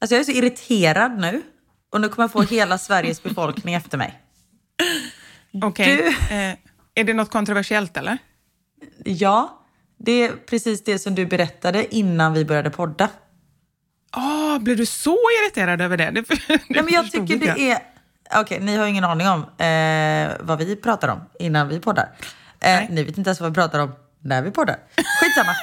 Alltså jag är så irriterad nu. Och nu kommer jag få hela Sveriges befolkning efter mig. Okej. Eh, är det något kontroversiellt eller? Ja, det är precis det som du berättade innan vi började podda. Oh, blev du så irriterad över det? det, det Nej, men jag tycker inte det är... Okej, ni har ingen aning om eh, vad vi pratar om innan vi poddar. Eh, ni vet inte ens vad vi pratar om när vi poddar. Skitsamma.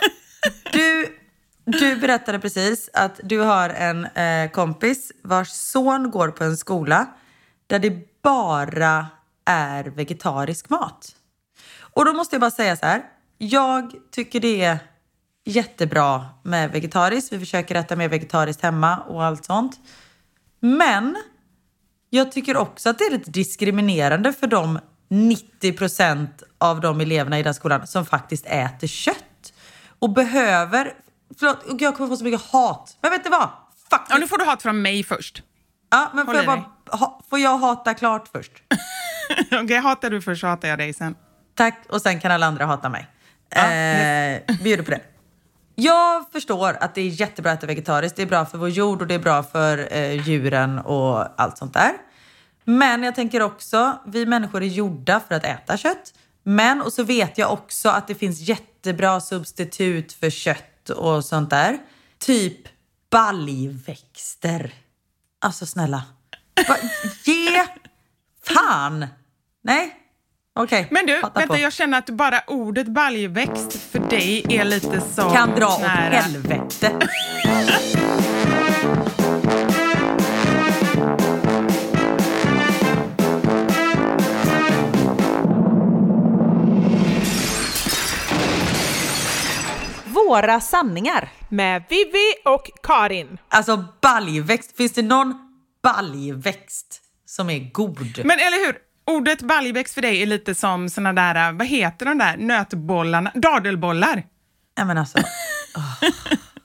Du, berättade precis att du har en eh, kompis vars son går på en skola där det bara är vegetarisk mat. Och då måste jag bara säga så här. Jag tycker det är jättebra med vegetariskt. Vi försöker äta mer vegetariskt hemma och allt sånt. Men jag tycker också att det är lite diskriminerande för de 90% av de eleverna i den skolan som faktiskt äter kött. Och behöver... Förlåt, jag kommer få så mycket hat. Men vet du vad? Fuck Ja, nu får du hat från mig först. Ja, men får jag, bara, ha, får jag hata klart först? Okej, hatar du först så hatar jag dig sen. Tack, och sen kan alla andra hata mig. Ja, eh, bjuder på det. Jag förstår att det är jättebra att äta vegetariskt. Det är bra för vår jord och det är bra för eh, djuren och allt sånt där. Men jag tänker också, vi människor är gjorda för att äta kött. Men, och så vet jag också att det finns jättebra substitut för kött och sånt där. Typ baljväxter. Alltså snälla. Va, ge fan! Nej? Okej. Men du, vänta, på. jag känner att bara ordet baljväxt för dig är lite så kan dra åt nära. helvete. Våra sanningar. Med Vivi och Karin. Alltså baljväxt. Finns det någon baljväxt som är god? Men eller hur? Ordet baljväxt för dig är lite som såna där, vad heter de där nötbollarna? Dadelbollar. Nej men alltså.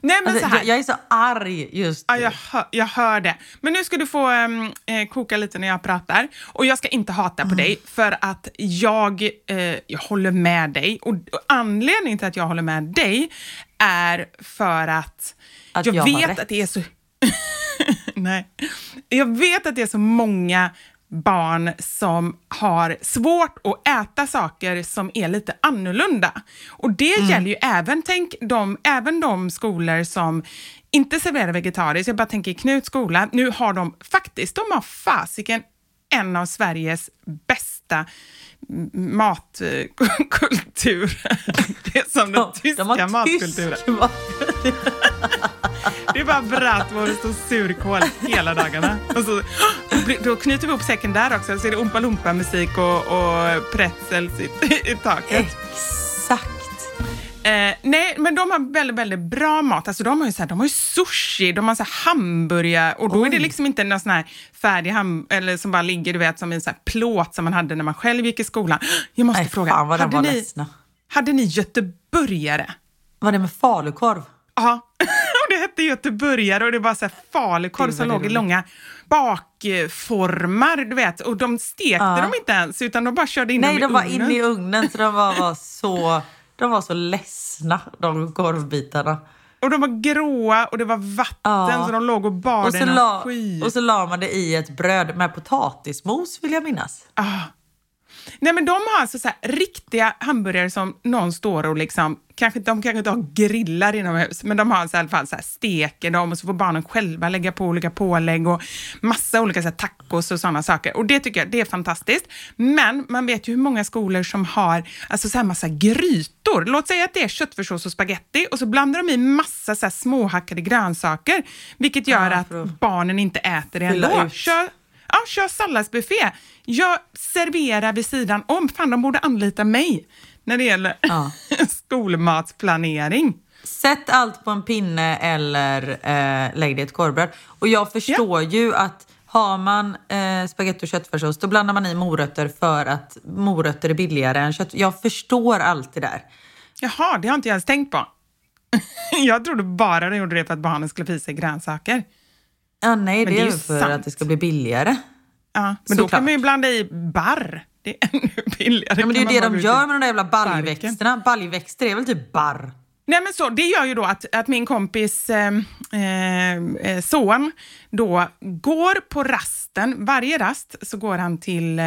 Nej men alltså så här. jag, jag är så arg just Ja, nu. jag, hör, jag hör det. Men nu ska du få ehm, eh, koka lite när jag pratar. Och jag ska inte hata Mm. på dig för att jag, eh, jag håller med dig. Och, och anledningen till att jag håller med dig är för att, Att jag, jag vet att det är så... Nej. Jag vet att det är så många barn som har svårt att äta saker som är lite annorlunda. Och det Mm. gäller ju även, tänk de, även de skolor som inte serverar vegetariskt. Jag bara tänker Knuts skola, nu har de faktiskt, de har fasiken en av Sveriges bästa m- matkulturer. Det är som den De- tyska de matkulturen. tysk mat. Det är bara bratwurst och surkål hela dagarna. Och så, då knyter vi upp säcken där också, så är det Oompa Loompa-musik och, och pretzels i, i taket. Exakt. Eh, nej, men de har väldigt, väldigt bra mat. Alltså, de har ju, så här, de har ju sushi, de har så hamburgare och då är det Oj. liksom inte någon sån här färdig ham eller som bara ligger du vet, som en så här plåt som man hade när man själv gick i skolan. Jag måste Nej, fråga, hade, var ni, ledsna. hade ni göteborgare? Vad är det med falukorv? Ja, hette göteborgare och det var så här falukorv som låg i långa bakformar, du vet. Och de stekte Ja. dem inte ens, utan de bara körde in Nej, dem i de var inne i ugnen så de var, var så... De var så ledsna, de korvbitarna. Och de var gråa och det var vatten, Ja. så de låg och bad Och så, la, och så la man det i ett bröd med potatismos vill jag minnas. Ah. Nej men de har alltså så riktiga hamburgare som någon står och liksom, kanske, de kanske inte har grillar inomhus, men de har alltså i alla fall så här, steker dem och så får barnen själva lägga på olika pålägg och massa olika så här, tacos och sådana saker. Och det tycker jag det är fantastiskt. Men man vet ju hur många skolor som har alltså så här massa grytor. Låt säga att det är köttfärssås och spaghetti och så blandar de i massa så här, småhackade grönsaker, vilket gör Ja, att barnen inte äter det ändå. Kör, Ja, kör salladsbuffé. Jag serverar vid sidan om. Fan, de borde anlita mig när det gäller Ja. skolmatsplanering. Sätt allt på en pinne eller eh, lägg det i ett korvbröd. Och jag förstår ju att har man eh, spagetti och köttfärssås då blandar man i morötter för att morötter är billigare än kött. Jag förstår allt det där. Jaha, det har inte jag ens tänkt på. Jag trodde bara de gjorde det för att barnen skulle få i sig grönsaker. Ja, nej, Men det är ju för sant. att det ska bli billigare. Ja, men då Såklart. kan man ju blanda i barr. Det är ännu billigare. Ja, men det är ju det de gör med de där jävla baljväxterna. Baljväxter är väl typ barr? Nej, men så, det gör ju då att, att min kompis eh, eh, son då går på rasten, varje rast så går han till eh,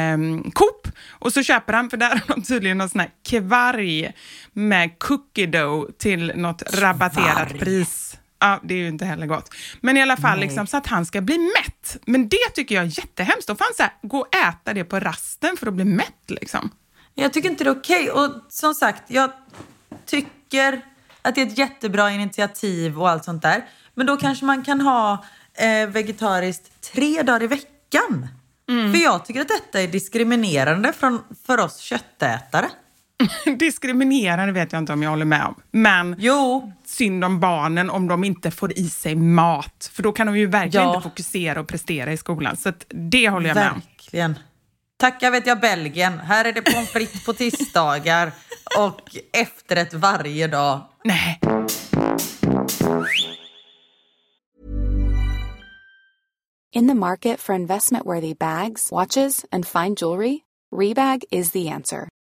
Coop och så köper han, för där har de tydligen någon sån här kvarg med cookie dough till något rabatterat pris. Ja, det är ju inte heller gott. Men i alla fall liksom, så att han ska bli mätt. Men det tycker jag är jättehemskt. Då får han så här, gå och äta det på rasten för att bli mätt. Liksom. Jag tycker inte det är okej. Och som sagt, jag tycker att det är ett jättebra initiativ och allt sånt där. Men då kanske man kan ha eh, vegetariskt tre dagar i veckan. För jag tycker att detta är diskriminerande från, för oss köttätare. Diskriminerande vet jag inte om jag håller med om. Men Jo, synd om barnen om de inte får i sig mat. För då kan de ju verkligen Ja. inte fokusera och prestera i skolan. Så att det håller jag med om. verkligen. Tacka vet jag Belgien. Här är det pommes frites på tisdagar och efterrätt varje dag. Nej. In the market for investment worthy bags, watches, and fine jewelry, Rebag is the answer.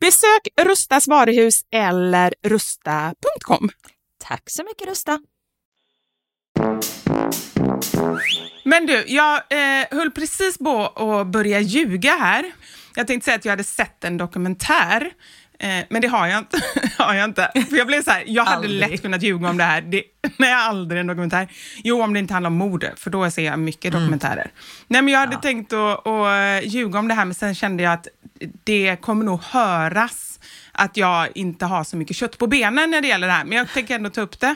Besök Rustas varuhus eller rusta.com. Tack så mycket Rusta. Men du, jag eh, höll precis på att börja ljuga här. Jag tänkte säga att jag hade sett en dokumentär, eh, men det har jag inte. har jag, inte. För jag blev så här, jag hade lätt kunnat ljuga om det här. Det, nej, aldrig en dokumentär. Jo, om det inte handlar om mode, för då ser jag mycket dokumentärer. Nej, men jag hade tänkt att, att ljuga om det här, men sen kände jag att det kommer nog höras att jag inte har så mycket kött på benen när det gäller det här. Men jag tänker ändå ta upp det.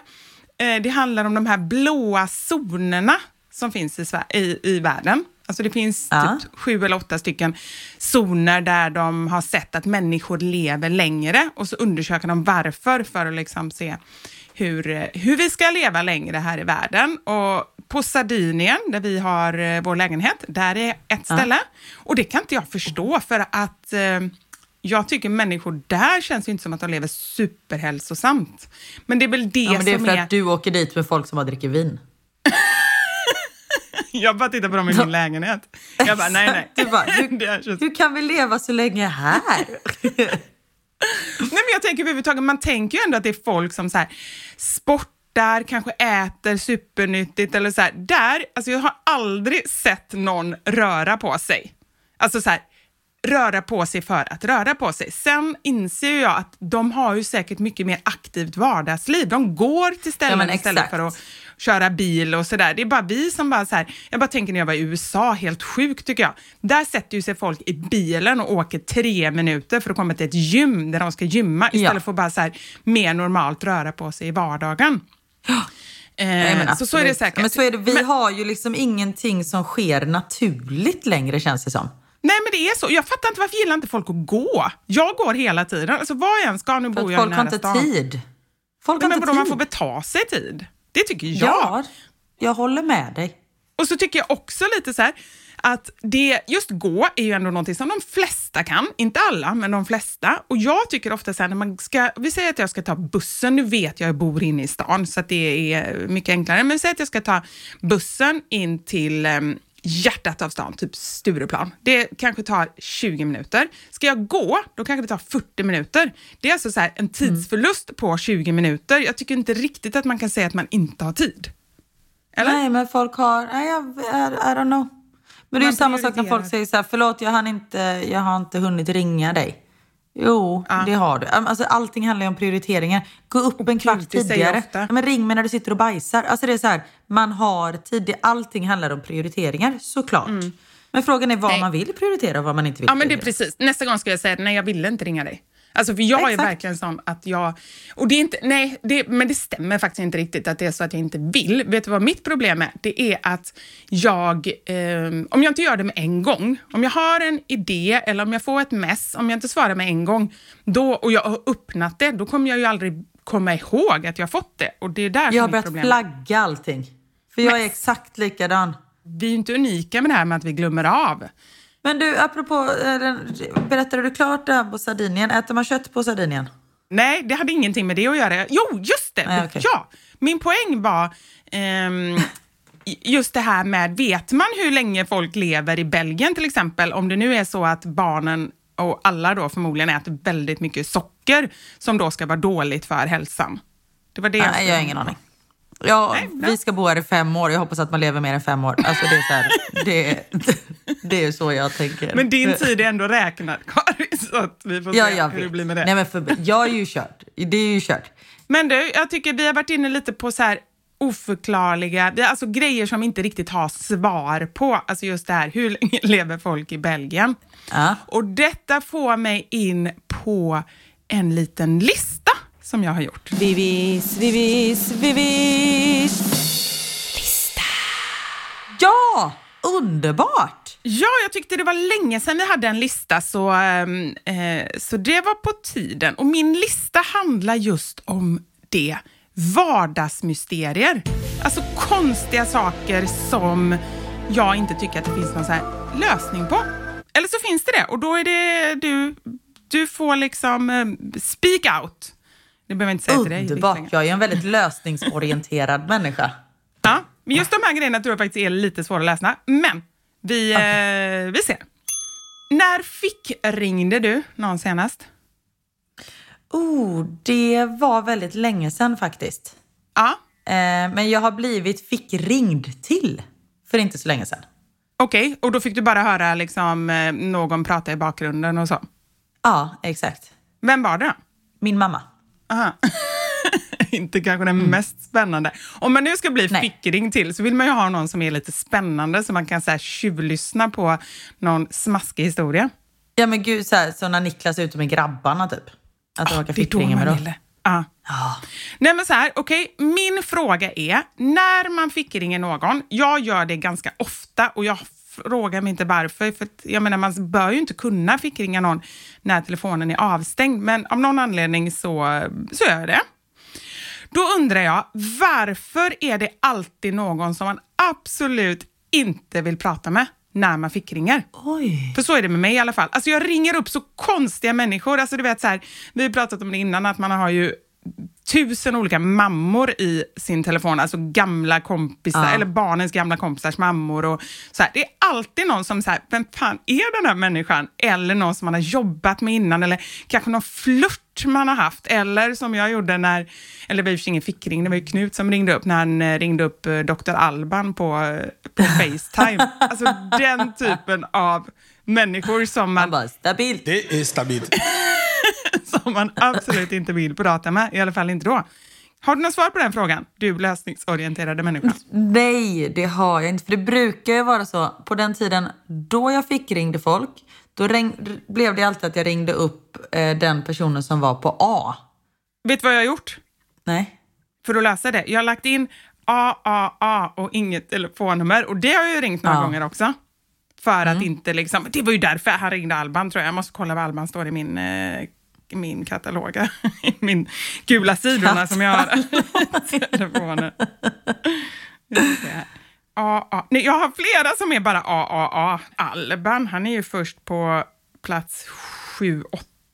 Eh, det handlar om de här blåa zonerna som finns i, i, i världen. Alltså det finns Ja. typ sju eller åtta stycken zoner där de har sett att människor lever längre och så undersöker de varför för att liksom se hur, hur vi ska leva längre här i världen. Och på Sardinien, där vi har eh, vår lägenhet, där är ett ställe. Och det kan inte jag förstå för att eh, jag tycker människor där känns ju inte som att de lever superhälsosamt. Men det är väl det Ja, men det är som för är... att du åker dit med folk som bara dricker vin. Jag bara tittar på dem i min lägenhet. Jag bara, nej, nej. Du bara, hur, hur kan vi leva så länge här? Nej, men jag tänker överhuvudtaget, man tänker ju ändå att det är folk som så här, sportar, kanske äter supernyttigt eller så här. Där, alltså jag har aldrig sett någon röra på sig. Alltså så här, röra på sig för att röra på sig. Sen inser jag att de har ju säkert mycket mer aktivt vardagsliv. De går till Ja, ställen men istället för att köra bil och sådär. Det är bara vi som bara så här, jag bara tänker när jag var i USA, helt sjukt tycker jag. Där sätter ju sig folk i bilen och åker tre minuter för att komma till ett gym där de ska gymma istället Ja. för att bara så här, mer normalt röra på sig i vardagen. Eh, Nej, så, så är det säkert. Men så är det, vi Men- har ju liksom ingenting som sker naturligt längre känns det som. Nej men det är så. Jag fattar inte varför gillar inte folk att gå? Jag går hela tiden. Alltså var jag än ska, nu bor jag folk i har nära inte stan. tid. Folk Nej, har men inte tid. man får beta sig tid. Det tycker jag. Ja, jag håller med dig. Och så tycker jag också lite så här att det, just gå är ju ändå någonting som de flesta kan, inte alla, men de flesta. Och jag tycker ofta så här när man ska, vi säger att jag ska ta bussen, nu vet jag, jag bor inne i stan så att det är mycket enklare, men säg att jag ska ta bussen in till um, hjärtat av stan, typ Stureplan. Det kanske tar 20 minuter. Ska jag gå, då kanske det tar 40 minuter. Det är alltså så en tidsförlust på 20 minuter. Jag tycker inte riktigt att man kan säga att man inte har tid. Eller? Nej, men folk har... Nej, jag, I, I don't know. Men det är ju samma sak när folk säger så här, förlåt jag, hann inte, jag har inte hunnit ringa dig. Jo, det har du. Alltså, allting handlar ju om prioriteringar. Gå upp en kvart tidigare. Ja, Men ring mig när du sitter och bajsar. Alltså det är så här, man har tid. Allting handlar om prioriteringar, såklart. Men frågan är vad Nej. man vill prioritera och vad man inte vill Ja, men det är prioritera. precis. Nästa gång ska jag säga att nej, jag ville inte ringa dig. Alltså, för jag är Exakt. verkligen sån att jag... Och det är inte, nej, det, men det stämmer faktiskt inte riktigt att det är så att jag inte vill. Vet du vad mitt problem är? Det är att jag, ehm, om jag inte gör det med en gång, om jag har en idé eller om jag får ett mess, om jag inte svarar med en gång då, och jag har öppnat det, då kommer jag ju aldrig komma ihåg att jag har fått det. Och det är där Jag har börjat problem är. flagga allting. För jag är exakt likadan. Vi är ju inte unika med det här med att vi glömmer av. Men du, apropå, eh, berättade du klart det här på Sardinien? Äter man kött på Sardinien? Nej, det hade ingenting med det att göra. Jo, just det! Nej, okej. Ja, min poäng var ehm, just det här med, vet man hur länge folk lever i Belgien till exempel? Om det nu är så att barnen och alla då förmodligen äter väldigt mycket socker som då ska vara dåligt för hälsan. Det var det Nej, skulle- jag har ingen aning. Ja, Nej, vi ska bo här i fem år. Jag hoppas att man lever mer än fem år. Alltså det är så här, det, det är så jag tänker. Men din tid är ändå räknad, Karin, så att vi får ja, se jag hur det vet. blir med det. Nej, men för, jag är ju kört. Det är ju kört. Men du, jag tycker vi har varit inne lite på så här oförklarliga, alltså grejer som inte riktigt har svar på. Alltså just det här, hur länge lever folk i Belgien? Ja. Och detta får mig in på en liten lista som jag har gjort. Vivis, vivis, vivis. Ja, underbart! Ja, jag tyckte det var länge sedan vi hade en lista, så, ehm, eh, så det var på tiden. Och min lista handlar just om det. Vardagsmysterier. Alltså konstiga saker som jag inte tycker att det finns någon lösning på. Eller så finns det det, och då är det du, du får liksom eh, speak out. Det behöver jag inte säga till dig. Underbart. Jag är en väldigt lösningsorienterad människa. Ja, men just de här grejerna tror jag faktiskt är lite svåra att läsa. Men vi, eh, vi ser. När fick ringde du någon senast? Oh, det var väldigt länge sedan faktiskt. Ja, Eh, men jag har blivit fickringd till för inte så länge sedan. okej. Och då fick du bara höra liksom, eh, någon prata i bakgrunden och så. Ja, exakt. Vem var det då? Min mamma. Aha. Inte kanske den mest spännande. Om man nu ska bli Nej. fickring till så vill man ju ha någon som är lite spännande så man kan så här, tjuvlyssna på någon smaskig historia. Ja men gud, så, här, så när Niklas är ute med grabbarna typ. Att jag orkar Det är då fickringa med dem. ville. Ja. Nej men så här, okej, min fråga är, när man fickringer någon, jag gör det ganska ofta och jag frågar mig inte varför, för jag menar man bör ju inte kunna fickringa någon när telefonen är avstängd, men av någon anledning så, så gör jag det. Då undrar jag, varför är det alltid någon som man absolut inte vill prata med när man fickringer? Oj. För så är det med mig i alla fall. Alltså jag ringer upp så konstiga människor. Alltså du vet så här, vi har pratat om det innan, att man har ju tusen olika mammor i sin telefon, alltså gamla kompisar, Ja. eller barnens gamla kompisars mammor. Och så här. Det är alltid någon som säger, vem fan är den här människan? Eller någon som man har jobbat med innan, eller kanske någon flört man har haft. Eller som jag gjorde när, eller det var ingen fickring, det var ju Knut som ringde upp när han eh, ringde upp eh, Dr. Alban på, eh, på Facetime. Alltså den typen av människor som Man man bara, stabilt. Det är stabilt. som man absolut inte vill prata med, i alla fall inte då. Har du något svar på den frågan, du lösningsorienterade människa? Nej, det har jag inte. För det brukar ju vara så. På den tiden då jag fick ringde folk, då ring, blev det alltid att jag ringde upp eh, den personen som var på A. Vet du vad jag har gjort Nej. för att lösa det? Jag har lagt in AAA och inget telefonnummer och det har jag ju ringt några Ja. gånger också. För att inte liksom, det var ju därför han ringde Alban tror jag. Jag måste kolla vad Alban står i min, eh, min katalog. Min gula sidorna som jag har i telefonen. Just det. A, A. Nej, jag har flera som är bara AAA. Alban, han är ju först på plats 7,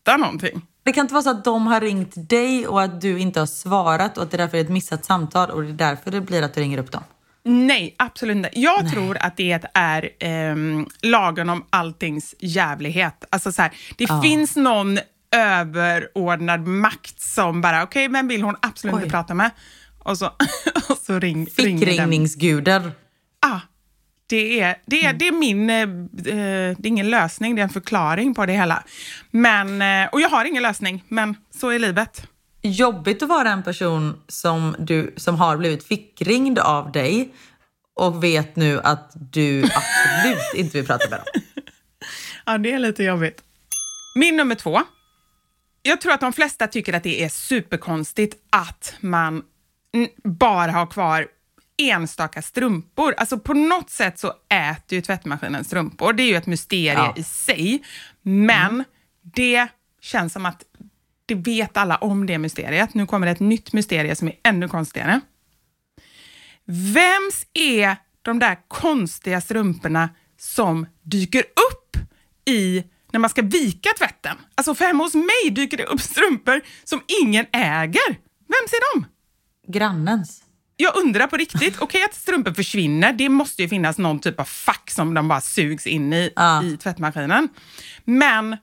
8 någonting. Det kan inte vara så att de har ringt dig och att du inte har svarat och att det därför är ett missat samtal och det är därför det blir att du ringer upp dem. Nej, absolut inte. Jag tror att det är ehm, lagen om alltings jävlighet. Alltså så här, det finns någon överordnad makt som bara, okej, vem vill hon absolut Oj. inte prata med? Och så, och så ring. Fickringningsgudar. Ah, det är, det, är, det är min... Eh, eh, det är ingen lösning, det är en förklaring på det hela. Men, eh, och jag har ingen lösning, men så är livet. Jobbigt att vara en person som, du, som har blivit fickringd av dig och vet nu att du absolut inte vill prata med dem. Ja, det är lite jobbigt. Min nummer två. Jag tror att de flesta tycker att det är superkonstigt att man mm, bara har kvar enstaka strumpor. Alltså på något sätt så äter ju tvättmaskinen strumpor. Det är ju ett mysterium Ja. i sig. Men det känns som att det vet alla om det mysteriet. Nu kommer det ett nytt mysterium som är ännu konstigare. Vems är de där konstiga strumporna som dyker upp i när man ska vika tvätten? Alltså för hemma hos mig dyker det upp strumpor som ingen äger. Vems är de? Grannens. Jag undrar på riktigt, okej att strumpor försvinner, det måste ju finnas någon typ av fack som de bara sugs in i, Ja. i tvättmaskinen. Men,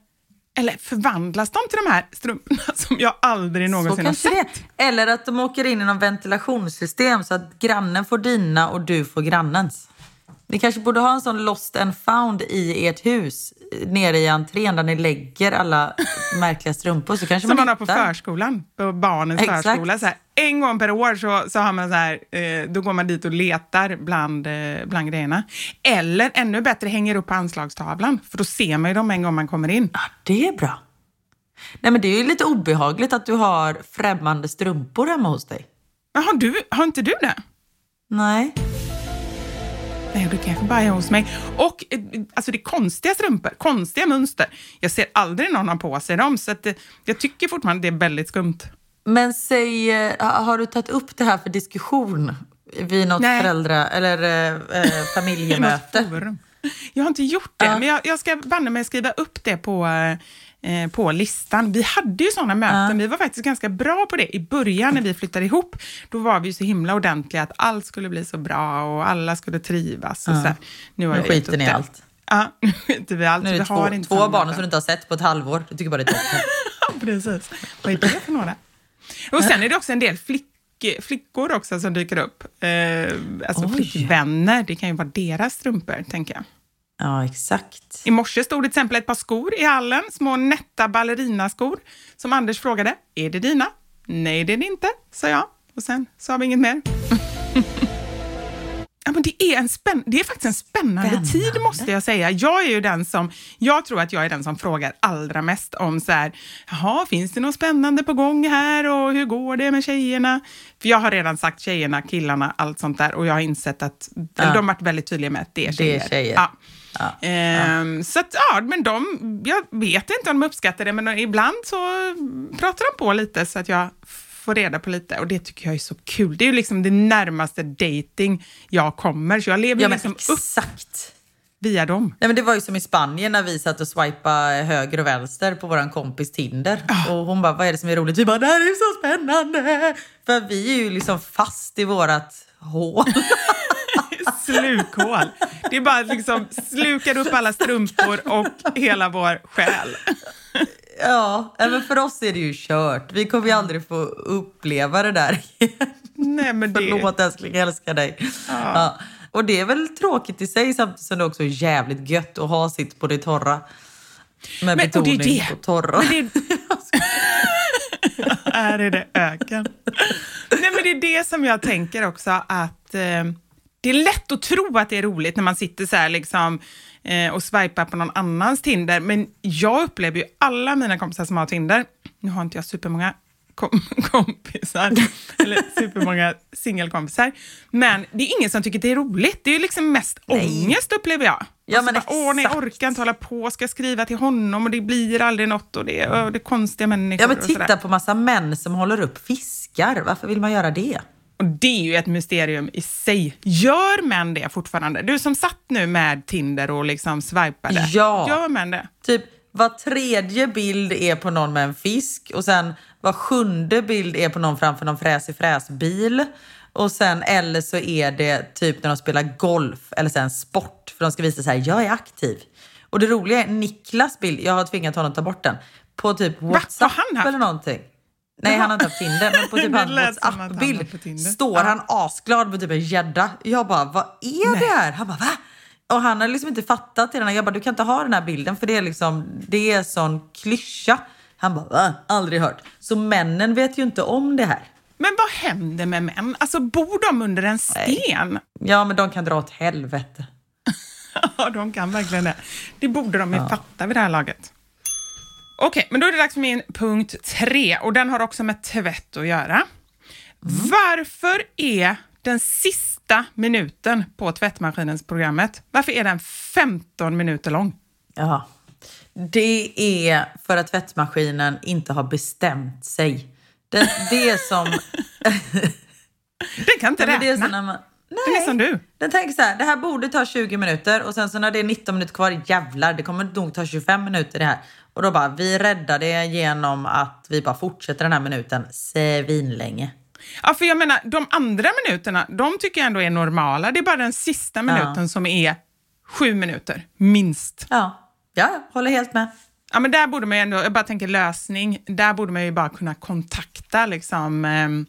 eller förvandlas de till de här strumporna som jag aldrig någonsin har sett? det. Eller att de åker in i någon ventilationssystem så att grannen får dina och du får grannens. Ni kanske borde ha en sån lost and found i ert hus nere i entrén där ni lägger alla märkliga strumpor. Så kanske Som man man har på förskolan, på barnens Exakt. förskola. Så här, en gång per år så, så har man så här, eh, då går man dit och letar bland, eh, bland grejerna. Eller ännu bättre, hänger upp på anslagstavlan, för då ser man ju dem en gång man kommer in. Ja, det är bra. Nej, men det är ju lite obehagligt att du har främmande strumpor hemma hos dig. Men har, du, har inte du det? Nej. Nej, det kanske bara är hos mig. Och eh, alltså det är konstiga strumpor, konstiga mönster. Jag ser aldrig någon ha på sig dem, så att, eh, jag tycker fortfarande det är väldigt skumt. Men säg, eh, ha- har du tagit upp det här för diskussion vid något Nej. föräldra eller eh, familjemöte? Jag har inte gjort det, Ja. men jag, jag ska banne mig skriva upp det på, eh, på listan. Vi hade ju sådana möten, vi var faktiskt ganska bra på det i början när vi flyttade ihop. Då var vi ju så himla ordentliga att allt skulle bli så bra och alla skulle trivas. Och så här. Nu, har Nu jag skiter ni i allt. Ja, nu skiter vi i allt. Nu är vi det två, har inte två barn som du inte har sett på ett halvår. Du tycker bara det är toppen. Ja, precis. Vad är det för några? Och sen är det också en del flick, flickor också som dyker upp. Eh, alltså Oj. flickvänner, det kan ju vara deras strumpor, tänker jag. Ja, exakt. I morse stod det till exempel ett par skor i hallen, små nätta ballerinaskor, som Anders frågade, är det dina? Nej, det är det inte, sa jag. Och sen sa vi inget mer. Ja, men det, är en spänn- det är faktiskt en spännande, Spännande. tid måste jag säga. Jag är ju den som, jag tror att jag är den som frågar allra mest om så här, jaha, finns det något spännande på gång här och hur går det med tjejerna? För jag har redan sagt tjejerna, killarna, allt sånt där och jag har insett att, eller de har varit väldigt tydliga med att det är Det är tjejer. tjejer. Ja. Ja. Ehm, Så att, ja, men de, jag vet inte om de uppskattar det, men ibland så pratar de på lite så att jag får reda på lite och det tycker jag är så kul. Det är ju liksom det närmaste dating jag kommer, så jag lever Ja, liksom upp exakt. via dem. Nej, men det var ju som i Spanien när vi satt och swipade höger och vänster på våran kompis Tinder. Och hon bara, vad är det som är roligt? Vi bara, det här är så spännande! För vi är ju liksom fast i vårat hål. Slukhål. Det är bara liksom slukar upp alla strumpor och hela vår själ. Ja, men för oss är det ju kört. Vi kommer ju aldrig få uppleva det där igen. Nej, men det... Förlåt älskling, jag älskar dig. Ja. Och det är väl tråkigt i sig samtidigt som det också är jävligt gött att ha sitt på det torra. Med Men- och det är betoning det. på torra. Men det... Här är det öken. Nej, men det är det som jag tänker också att eh, det är lätt att tro att det är roligt när man sitter så här liksom eh, och swipar på någon annans Tinder. Men jag upplever ju alla mina kompisar som har Tinder, nu har inte jag supermånga kom kompisar, eller supermånga singelkompisar. Men det är ingen som tycker det är roligt. Det är ju liksom mest Nej. ångest upplever jag. Ja, Och så men bara, Åh, nej, jag orkar inte hålla på, ska skriva till honom och det blir aldrig något och det är, och det är konstiga människor. Ja men titta på massa män som håller upp fiskar. Varför vill man göra det? Och det är ju ett mysterium i sig. Gör män det fortfarande? Du som satt nu med Tinder och liksom swipade. Ja. Gör män det? Typ var tredje bild är på någon med en fisk och sen var sjunde bild är på någon framför någon fräsig fräsbil. Och sen eller så är det typ när de spelar golf eller sen sport för de ska visa så här, jag är aktiv. Och det roliga är Niklas bild, jag har tvingat honom att ta bort den, på typ WhatsApp haft? eller någonting. Nej, han har inte haft Tinder, men på typ hans WhatsApp-bild står Ja. han asglad med typ en gädda. Jag bara, vad är det här? Han bara, va? Och han har liksom inte fattat det. Jag bara, du kan inte ha den här bilden för det är liksom, det är sån klyscha. Han bara, va? Aldrig hört. Så männen vet ju inte om det här. Men vad händer med män? Alltså bor de under en sten? Ja, men de kan dra åt helvete. Ja, de kan verkligen det. Det borde de ju fatta vid det här laget. Okej, men då är det dags för min punkt tre och den har också med tvätt att göra. Varför är den sista minuten på tvättmaskinens programmet, varför är den 15 minuter lång? Ja. Det är för att tvättmaskinen inte har bestämt sig. Det, det är som... Den kan inte men det är räkna. som när man, Den är som du. Den tänker så här, det här borde ta 20 minuter och sen så när det är 19 minuter kvar, jävlar, det kommer nog ta 25 minuter det här. Och då bara, vi räddar det genom att vi bara fortsätter den här minuten svinlänge. Ja, för jag menar, de andra minuterna, de tycker jag ändå är normala. Det är bara den sista minuten som är sju minuter, minst. Ja, ja, håller helt med. Ja, men där borde man ju ändå, jag bara tänker lösning, där borde man ju bara kunna kontakta liksom ehm,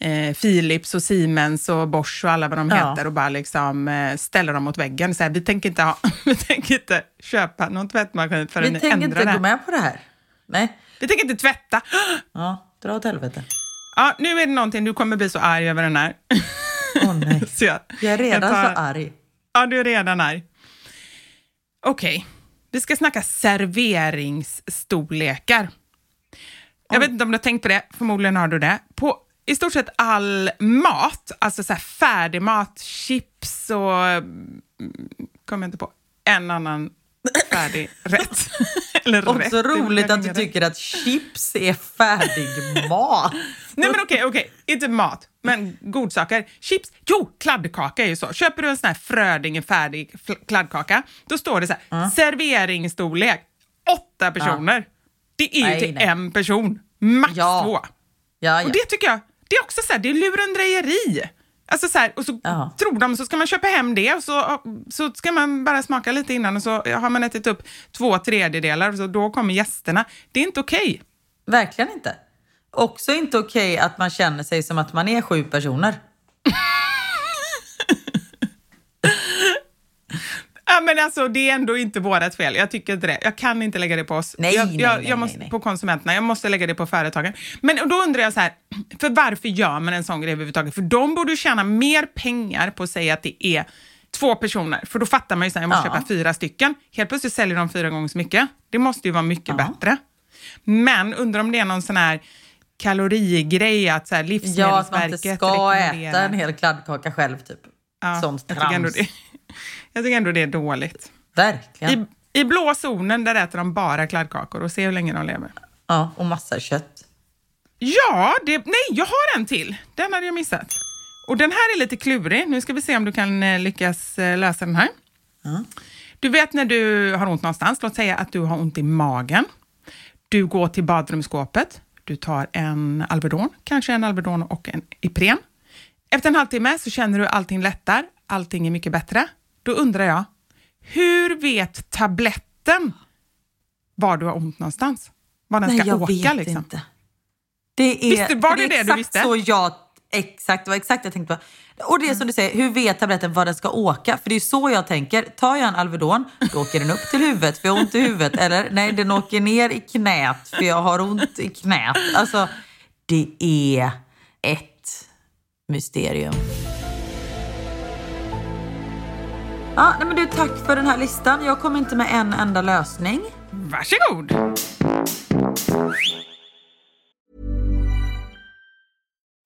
eh, Philips och Siemens och Bosch och alla vad de Ja. heter och bara liksom eh, ställa dem mot väggen. Så här, vi, tänker inte ha, vi tänker inte köpa någon tvättmaskin förrän Vi ni tänker ändrar inte det. gå med på det här. Nej, Vi tänker inte tvätta. ja, dra åt helvete. Ja, nu är det någonting, du kommer bli så arg över den här. Åh nej, så jag, jag är redan tar- så arg. Ja, du är redan arg. Okej, vi ska snacka serveringsstorlekar. Jag vet inte om du har tänkt på det, förmodligen har du det. På i stort sett all mat, alltså så här färdig mat, chips och... mm, kommer jag inte på en annan färdig rätt. Eller Också roligt att du tycker att chips är färdig mat. Nej men okej, okej, inte mat, men godsaker. Chips, jo, kladdkaka är ju så. Köper du en sån här Frödinge färdig kladdkaka, då står det så här, serveringsstorlek, åtta personer. Det är ju till nej. en person, max Ja. två. Ja, ja. Och det tycker jag, det är också så här, det är lurendrejeri. Alltså så här, och så Ja. tror de, så ska man köpa hem det och så, så ska man bara smaka lite innan och så har man ätit upp två tredjedelar och så då kommer gästerna. Det är inte okej. Verkligen inte. Också inte okej att man känner sig som att man är sju personer. Ja, men alltså, det är ändå inte vårat fel. Jag tycker inte det. Jag kan inte lägga det på oss. Nej, jag, nej, jag, nej, jag måste, nej, nej. På konsumenterna. Jag måste lägga det på företagen. Men då undrar jag så här, för varför gör man en sån grej överhuvudtaget? För de borde tjäna mer pengar på att säga att det är två personer. För då fattar man ju att jag måste Ja. köpa fyra stycken. Helt plötsligt säljer de fyra gånger så mycket. Det måste ju vara mycket Ja. bättre. Men undrar om det är någon sån här kalorigrej att så här, Ja, Livsmedelsverket att man inte ska äta en hel kladdkaka själv typ. Ja, ändå trams. Jag tycker ändå det är dåligt. Verkligen. I, I blå zonen där äter de bara kladdkakor och se hur länge de lever. Ja, och massa kött. Ja, det, nej, jag har en till. Den hade jag missat. Och den här är lite klurig. Nu ska vi se om du kan eh, lyckas eh, lösa den här. Du vet när du har ont någonstans, låt säga att du har ont i magen. Du går till badrumsskåpet, du tar en Alvedon, kanske en Alvedon och en Ipren. Efter en halvtimme så känner du allting lättar, allting är mycket bättre. Då undrar jag, hur vet tabletten var du har ont någonstans? Var den Nej, ska jag åka vet liksom? inte. Det är, Visste- var för det det du visste? Så jag, exakt, det var exakt jag tänkte på. Och det är som du säger, hur vet tabletten var den ska åka? För det är så jag tänker. Tar jag en Alvedon, då åker den upp till huvudet för jag har ont i huvudet. Eller nej, den åker ner i knät för jag har ont i knät. Alltså, det är ett mysterium. Ja, nej men du, tack för den här listan. Jag kom inte med en enda lösning. Varsågod!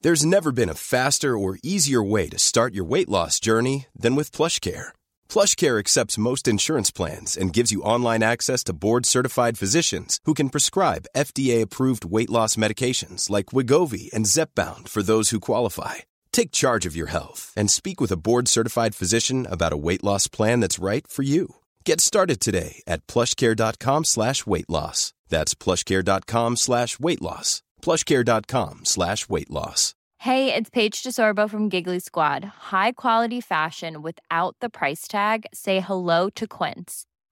There's never been a faster or easier way to start your weight loss journey than with PlushCare. PlushCare accepts most insurance plans and gives you online access to board-certified physicians who can prescribe FDA-approved weight loss medications like Wigovi and Zepbound for those who qualify. Take charge of your health and speak with a board-certified physician about a weight loss plan that's right for you. Get started today at plushcare.com slash weight loss. That's plushcare.com slash weight loss. plushcare.com slash weight loss. Hey, it's Paige DeSorbo from Giggly Squad. High quality fashion without the price tag. Say hello to Quince.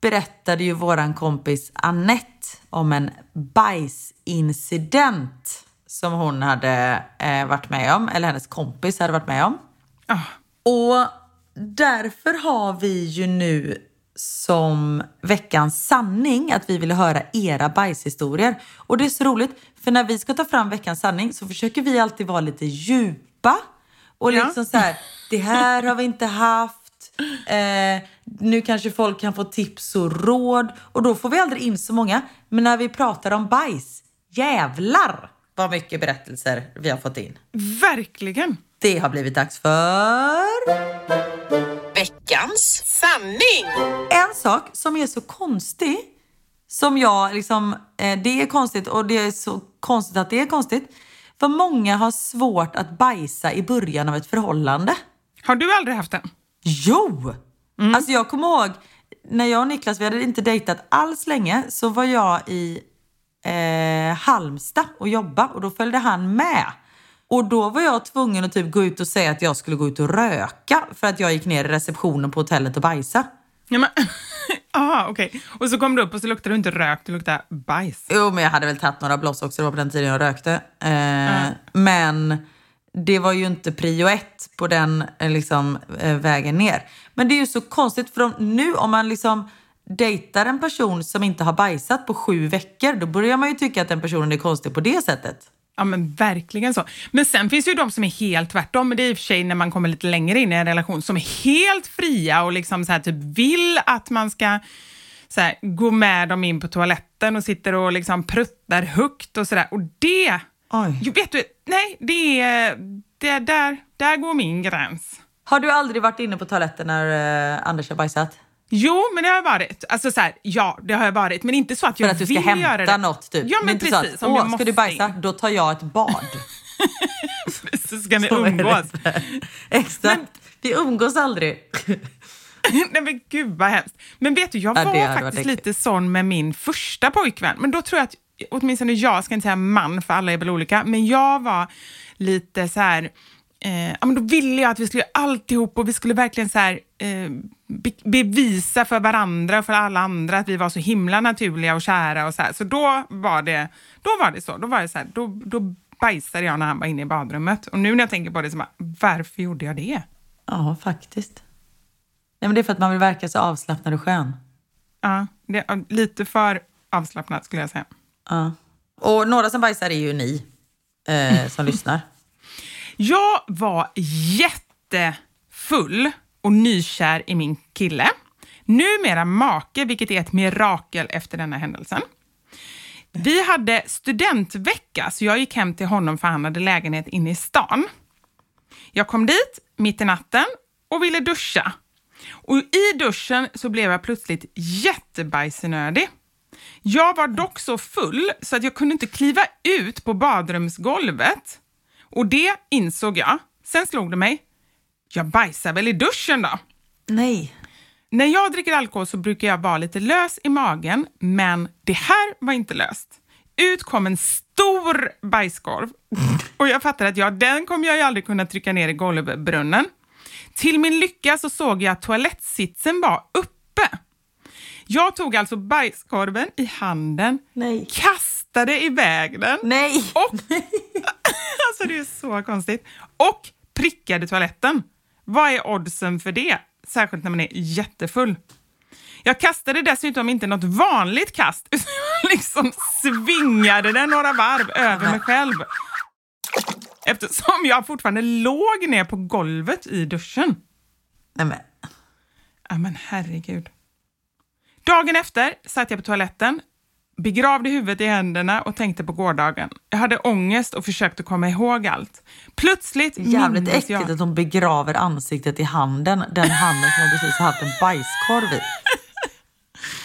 berättade ju våran kompis Annette om en bajsincident som hon hade eh, varit med om, eller hennes kompis hade varit med om. Ah. Och därför har vi ju nu som veckans sanning att vi vill höra era bajshistorier. Och det är så roligt, för när vi ska ta fram veckans sanning så försöker vi alltid vara lite djupa. Och Ja. liksom så här, det här har vi inte haft. Eh, nu kanske folk kan få tips och råd. Och då får vi aldrig in så många. Men när vi pratar om bajs, jävlar vad mycket berättelser vi har fått in. Verkligen! Det har blivit dags för... Veckans Sanning! En sak som är så konstig, som jag liksom, eh, det är konstigt och det är så konstigt att det är konstigt. För många har svårt att bajsa i början av ett förhållande. Har du aldrig haft den? Jo! Alltså jag kommer ihåg när jag och Niklas, vi hade inte dejtat alls länge, så var jag i eh, Halmstad och jobba och då följde han med. Och då var jag tvungen att typ gå ut och säga att jag skulle gå ut och röka för att jag gick ner i receptionen på hotellet och bajsa. Ja, men, aha, okej. Och så kom du upp och så luktade du inte rök, du luktade bajs. Jo, men jag hade väl tagit några bloss också. Det var på den tiden jag rökte. Eh, Men det var ju inte prio ett på den eh, liksom, eh, vägen ner. Men det är ju så konstigt för om, nu om man liksom dejtar en person som inte har bajsat på sju veckor, då börjar man ju tycka att den personen är konstig på det sättet. Ja men verkligen så. Men sen finns det ju de som är helt tvärtom, men det är i och för sig när man kommer lite längre in i en relation, som är helt fria och liksom så här, typ vill att man ska så här, gå med dem in på toaletten och sitter och liksom pruttar högt och sådär. Och det, Oj. Jo, vet du, nej, det är, det är där, där går min gräns. Har du aldrig varit inne på toaletten när eh, Anders har bajsat? Jo, men det har jag varit. Alltså så här, ja, det har jag varit, men inte så att För jag att du ska vill göra hämta det. något typ? Ja, Det men inte precis. Så om att, Åh, ska du bajsa? in. Då tar jag ett bad. Så ska ni Så det. umgås. Exakt. Vi umgås aldrig. Nej men gud vad hemskt. Men vet du, jag Ja, det var faktiskt lite sån med min första pojkvän. Men då tror jag att, åtminstone jag, ska inte säga man för alla är väl olika, men jag var lite så här, eh, ja men då ville jag att vi skulle göra alltihop och vi skulle verkligen så här, eh, be bevisa för varandra och för alla andra att vi var så himla naturliga och kära och så här. Så då var det, då var det så. Då var det så här, då, då bajsade jag när han var inne i badrummet. Och nu när jag tänker på det så bara, varför gjorde jag det? Ja, faktiskt. Nej, men det är för att man vill verka så avslappnad och skön. Ja, det, lite för avslappnat skulle jag säga. Ja. Och några som bajsar är ju ni eh, som lyssnar. Jag var jättefull och nykär i min kille. Numera make, vilket är ett mirakel efter denna händelsen. Vi hade studentvecka, så jag gick hem till honom för han hade lägenhet inne i stan. Jag kom dit mitt i natten och ville duscha. Och i duschen så blev jag plötsligt jättebajsnödig. Jag var dock så full så att jag kunde inte kliva ut på badrumsgolvet. Och det insåg jag. Sen slog det mig. Jag bajsar väl i duschen då. Nej. När jag dricker alkohol så brukar jag vara lite lös i magen, men det här var inte löst. Ut kom en stor bajskorv och jag fattade att ja, den kommer jag ju aldrig kunna trycka ner i golvbrunnen. Till min lycka så såg jag att toalettsitsen var uppe. Jag tog alltså bajskorven i handen, Nej. kastade iväg den Nej. och, alltså det är så konstigt, och prickade toaletten. Vad är oddsen för det? Särskilt när man är jättefull. Jag kastade dessutom inte något vanligt kast, utan jag liksom svingade den några varv över mig själv. Eftersom jag fortfarande låg ner på golvet i duschen. Nej men. Ja, men herregud. Dagen efter satt jag på toaletten, begravde huvudet i händerna och tänkte på gårdagen. Jag hade ångest och försökte komma ihåg allt. Plötsligt Jävligt äckligt jag... att hon begraver ansiktet i handen. Den handen som hon precis har haft en bajskorv i.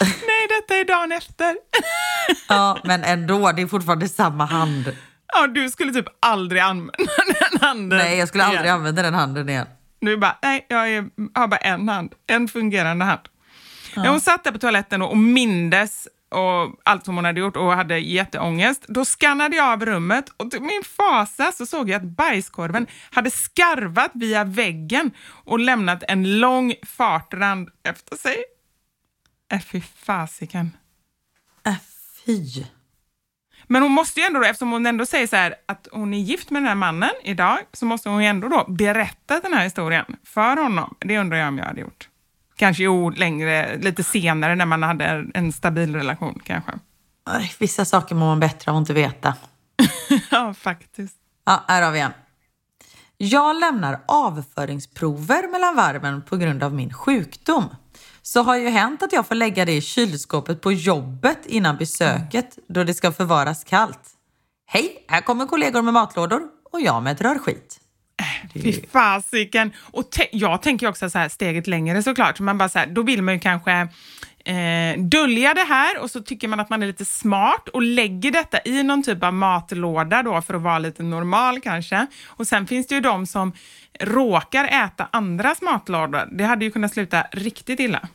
Nej, detta är dagen efter. Ja, men ändå. Det är fortfarande samma hand. Ja, du skulle typ aldrig använda den handen. Nej, jag skulle aldrig igen. använda den handen igen. Nu bara, nej, jag är, har bara en hand. En fungerande hand. När hon satt där på toaletten och, och mindes och allt som hon hade gjort och hade jätteångest, då skannade jag av rummet och till min fasa så såg jag att bajskorven hade skarvat via väggen och lämnat en lång fartrand efter sig. Äh, fy fasiken. Äh, fy. Men hon måste ju ändå, då, eftersom hon ändå säger så här att hon är gift med den här mannen idag, så måste hon ju ändå då berätta den här historien för honom. Det undrar jag om jag hade gjort. Kanske jo, längre, lite senare när man hade en stabil relation kanske. Vissa saker mår man bättre av att inte veta. ja, faktiskt. Ja, här har vi en. Jag lämnar avföringsprover mellan varven på grund av min sjukdom. Så har ju hänt att jag får lägga det i kylskåpet på jobbet innan besöket då det ska förvaras kallt. Hej, här kommer kollegor med matlådor och jag med ett rör skit. Fy fasiken. Och te- jag tänker också så här steget längre såklart. Så man bara så här, då vill man ju kanske eh, dölja det här och så tycker man att man är lite smart och lägger detta i någon typ av matlåda då för att vara lite normal kanske. Och sen finns det ju de som råkar äta andras matlådor. Det hade ju kunnat sluta riktigt illa.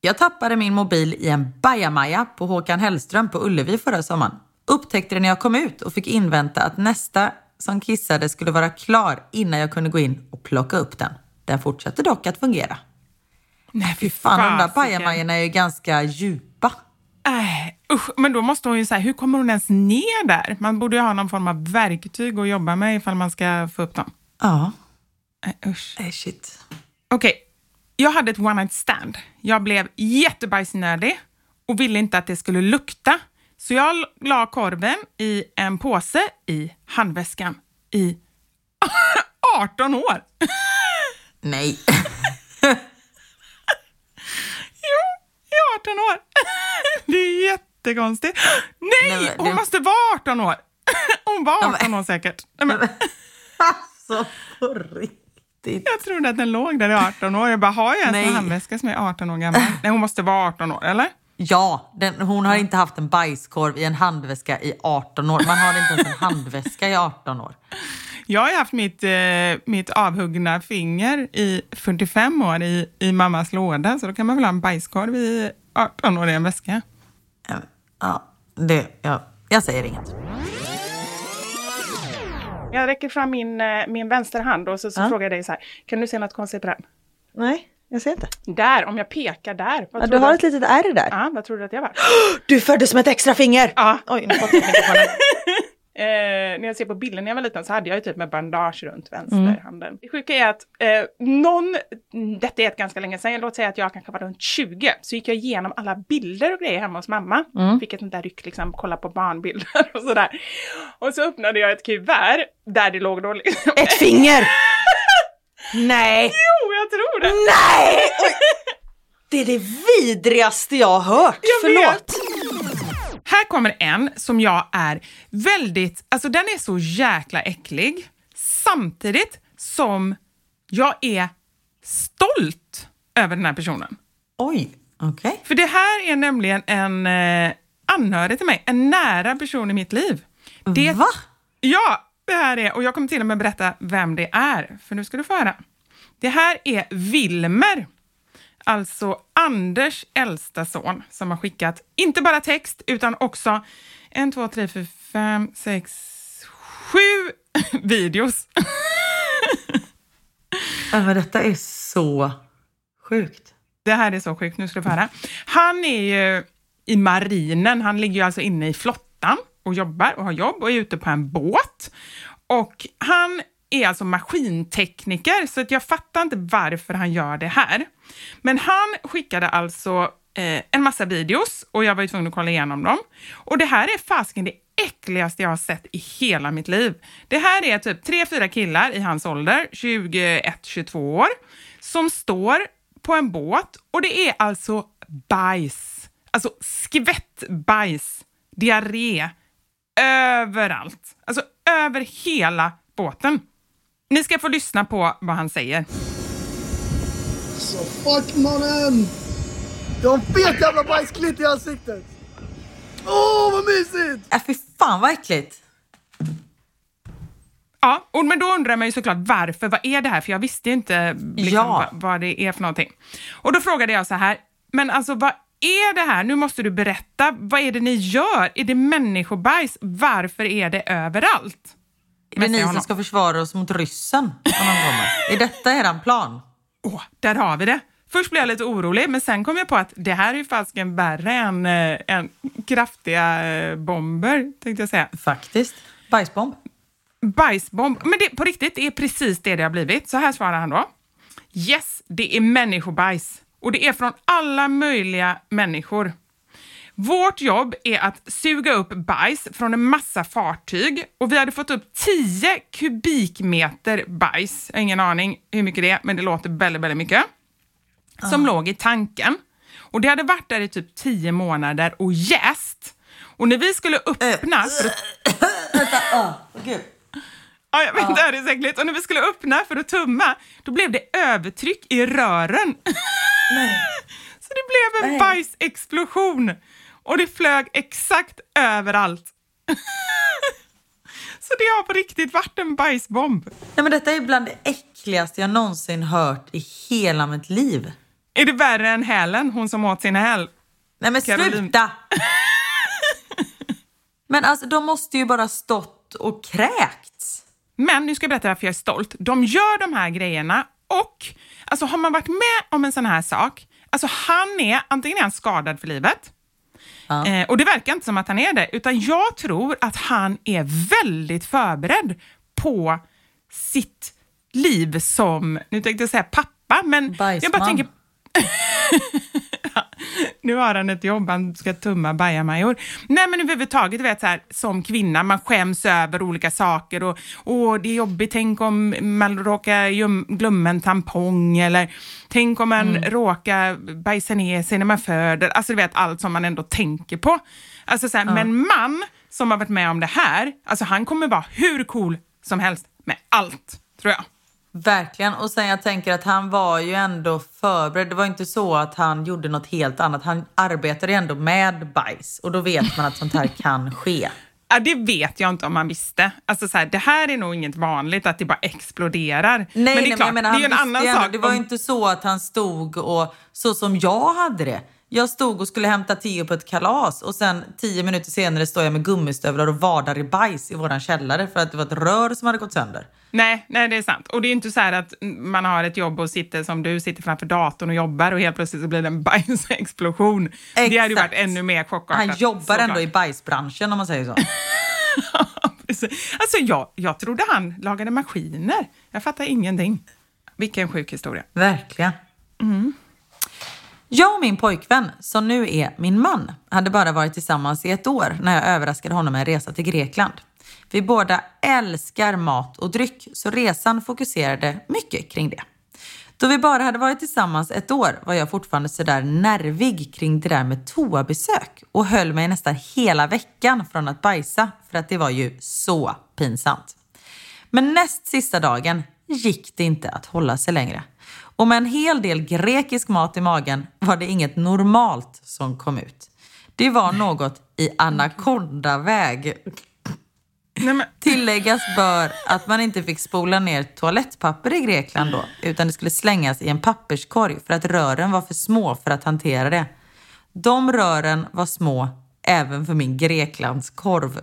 Jag tappade min mobil i en bajamaja på Håkan Hellström på Ullevi förra sommaren. Upptäckte det när jag kom ut och fick invänta att nästa som kissade skulle vara klar innan jag kunde gå in och plocka upp den. Den fortsatte dock att fungera. Nej, fy Fan, de där fasiken. bajamajorna är ju ganska djupa. Äh, usch, men då måste hon ju säga, hur kommer hon ens ner där? Man borde ju ha någon form av verktyg att jobba med ifall man ska få upp dem. Ja, Äh, usch. äh, shit. Okej, jag hade ett one night stand. Jag blev jättebajsnödig och ville inte att det skulle lukta. Så jag la korven i en påse i handväskan i 18 år. Nej. Jo, i 18 år. Det är jättekonstigt. Nej, Nej, hon det- måste vara 18 år. Hon var Ja, men- 18 år säkert. Nej, men, Alltså, på riktigt. jag trodde att den låg där i 18 år. Jag bara, har jag ens Nej. en handväska som är 18 år gammal? Nej, hon måste vara 18 år, eller? Ja, den, hon har inte haft en bajskorv i en handväska i 18 år. Man har inte ens en handväska i 18 år. Jag har haft mitt, eh, mitt avhuggna finger i 45 år i, i mammas låda, så då kan man väl ha en bajskorv i 18 år i en väska. Ja, Ja, det, ja, jag säger inget. Jag räcker fram min, eh, min vänsterhand och så, så Ja. frågar jag dig så här. Kan du se något konstigt på den? Nej, jag ser inte. Där, om jag pekar där. Ja, du har att- ett litet ärr där. Ja, vad tror du att jag var? Du föddes med ett extra finger! Ja. Oj, nu jag mikrofonen. Eh, när jag ser på bilden när jag var liten så hade jag ju typ med bandage runt Mm. vänsterhanden. Det sjuka är att eh, någon, detta är ett ganska länge sedan, låt säga att jag kanske var runt 20, så gick jag igenom alla bilder och grejer hemma hos mamma. Mm. Fick ett sånt där ryck, liksom, kolla på barnbilder och sådär. Och så öppnade jag ett kuvert där det låg då liksom... Ett finger! Nej! Jo, jag tror det! Nej! Oj. Det är det vidrigaste jag har hört. Jag Förlåt. Här kommer en som jag är väldigt, alltså den är så jäkla äcklig, samtidigt som jag är stolt över den här personen. Oj, okej. För det här är nämligen en eh, anhörig till mig, en nära person i mitt liv. Det, Va? Ja, det här är, och jag kommer till och med berätta vem det är, för nu ska du få höra. Det här är Wilmer, alltså Anders äldsta son, som har skickat inte bara text utan också en, två, tre, fyra, fem, sex, sju videos. Men detta är så sjukt. Det här är så sjukt, nu ska du få höra. Han är ju i marinen, han ligger ju alltså inne i flottan och jobbar och har jobb och är ute på en båt. Och han är alltså maskintekniker, så att jag fattar inte varför han gör det här. Men han skickade alltså eh, en massa videos och jag var ju tvungen att kolla igenom dem. Och det här är fasken det äckligaste jag har sett i hela mitt liv. Det här är typ tre, fyra killar i hans ålder, 21-22 år, som står på en båt och det är alltså bajs. Alltså skvättbajs, diarré, överallt. Alltså över hela båten. Ni ska få lyssna på vad han säger. Så fuck mannen! Du har en fet jävla bajsklitt i ansiktet! Åh, vad mysigt! Äh, fy fan vad äckligt. Ja, och, men då undrar man ju såklart varför. Vad är det här? För jag visste inte liksom, Ja. vad, vad det är för någonting. Och då frågade jag så här, men alltså vad är det här? Nu måste du berätta. Vad är det ni gör? Är det människobajs? Varför är det överallt? Är det Men ni som ska försvara oss mot ryssen? Är detta eran plan? Åh, där har vi det. Först blev jag lite orolig, men sen kom jag på att det här är ju fasken värre än, äh, än kraftiga äh, bomber, tänkte jag säga. Faktiskt. Bajsbomb. Bajsbomb. Men det, på riktigt, det är precis det det har blivit. Så här svarar han då. Yes, det är människobajs. Och det är från alla möjliga människor. Vårt jobb är att suga upp bajs från en massa fartyg och vi hade fått upp 10 kubikmeter bajs. Jag har ingen aning hur mycket det är, men det låter väldigt, väldigt mycket. Som låg i tanken. Och det hade varit där i typ 10 månader och jäst. Och när vi skulle öppna för att Gud. Ja, jag vet, det här är så äckligt. Och när vi skulle öppna för att tumma, då blev det övertryck i rören. Så det blev en bajsexplosion. Och det flög exakt överallt. Så det har på riktigt varit en bajsbomb. Nej, men detta är bland det äckligaste jag någonsin hört i hela mitt liv. Är det värre än hälen, hon som åt sin häl? Nej men Caroline. sluta! men alltså de måste ju bara stått och kräkts. Men nu ska jag berätta varför jag är stolt. De gör de här grejerna och alltså har man varit med om en sån här sak, alltså han är, antingen är han skadad för livet, eh, och det verkar inte som att han är det, utan jag tror att han är väldigt förberedd på sitt liv som, nu tänkte jag säga pappa, men jag bara Bajsman. tänker nu har han ett jobb, han ska tumma bajamajor. Nej men överhuvudtaget, vet så här, som kvinna, man skäms över olika saker och, och det är jobbigt, tänk om man råkar glömma en tampong eller tänk om man råkar bajsa ner sig när man föder. Alltså du vet allt som man ändå tänker på. Alltså så här, Men man som har varit med om det här, alltså han kommer vara hur cool som helst med allt, tror jag. Verkligen. Och sen jag tänker att han var ju ändå förberedd. Det var inte så att han gjorde något helt annat. Han arbetade ju ändå med bajs och då vet man att sånt här kan ske. Ja, det vet jag inte om man visste. Alltså, så här, det här är nog inget vanligt, att det bara exploderar. Nej, men det är nej, klart, men menar, det är en han annan sak. Det var ju om- inte så att han stod och så som jag hade det. Jag stod och skulle hämta Theo på ett kalas och sen tio minuter senare står jag med gummistövlar och vadar i bajs i våran källare för att det var ett rör som hade gått sönder. Nej, nej, det är sant. Och det är inte så här att man har ett jobb och sitter som du, sitter framför datorn och jobbar och helt plötsligt så blir det en bajsexplosion. Det hade ju Exakt. varit ännu mer chockartat. Han jobbar såklart. ändå i bajsbranschen om man säger så. Precis. alltså, jag, jag trodde han lagade maskiner. Jag fattar ingenting. Vilken sjuk historia. Verkligen. Jag och min pojkvän, som nu är min man, hade bara varit tillsammans i ett år när jag överraskade honom med en resa till Grekland. Vi båda älskar mat och dryck, så resan fokuserade mycket kring det. Då vi bara hade varit tillsammans ett år var jag fortfarande sådär nervig kring det där med toabesök och höll mig nästan hela veckan från att bajsa för att det var ju så pinsamt. Men näst sista dagen gick det inte att hålla sig längre. Och med en hel del grekisk mat i magen var det inget normalt som kom ut. Det var något i anakondaväg. Nej, men, Tilläggas bör att man inte fick spola ner toalettpapper i Grekland då, utan det skulle slängas i en papperskorg för att rören var för små för att hantera det. De rören var små även för min Greklandskorv.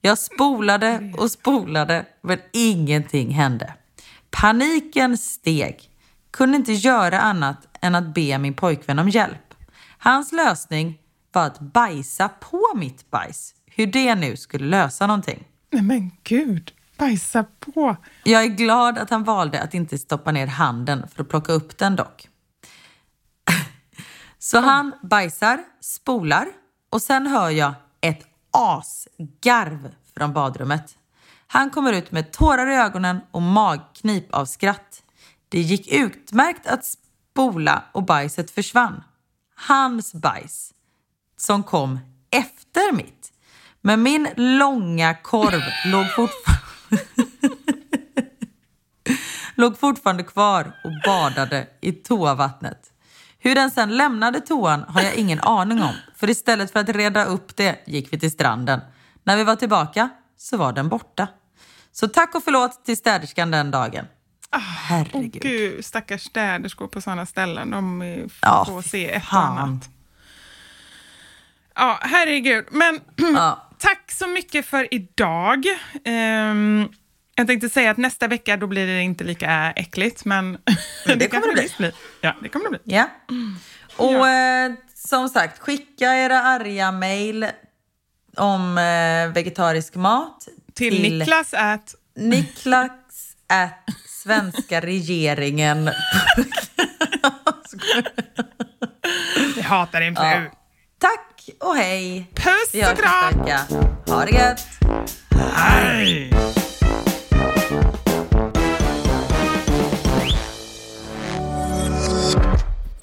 Jag spolade och spolade, men ingenting hände. Paniken steg. Kunde inte göra annat än att be min pojkvän om hjälp. Hans lösning var att bajsa på mitt bajs. Hur det nu skulle lösa någonting. nej men gud, bajsa på. Jag är glad att han valde att inte stoppa ner handen för att plocka upp den dock. Så han bajsar, spolar och sen hör jag ett asgarv från badrummet. Han kommer ut med tårar i ögonen och magknip av skratt. Det gick utmärkt att spola och bajset försvann. Hans bajs, som kom efter mitt. Men min långa korv låg fortfarande låg fortfarande kvar och badade i toavattnet. Hur den sen lämnade toan har jag ingen aning om. För istället för att reda upp det gick vi till stranden. När vi var tillbaka så var den borta. Så tack och förlåt till städerskan den dagen. Åh Herregud. gud, stackars städerskor på sådana ställen. De Ja, får fy se ett och fan. annat. Ja, herregud. Men Ja. tack så mycket för idag. Ehm, jag tänkte säga att nästa vecka då blir det inte lika äckligt, men, det kommer kanske det bli. blir. Ja, det kommer det bli. Ja. Och eh, som sagt, skicka era arga mejl om eh, vegetarisk mat Till, Niklas att Niklas at svenska regeringen. jag hatar din fru. Ja. Tack och hej. Puss och kram! Ha det gött. Hej!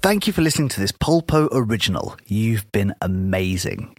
Thank you for listening to this Polpo original. You've been amazing.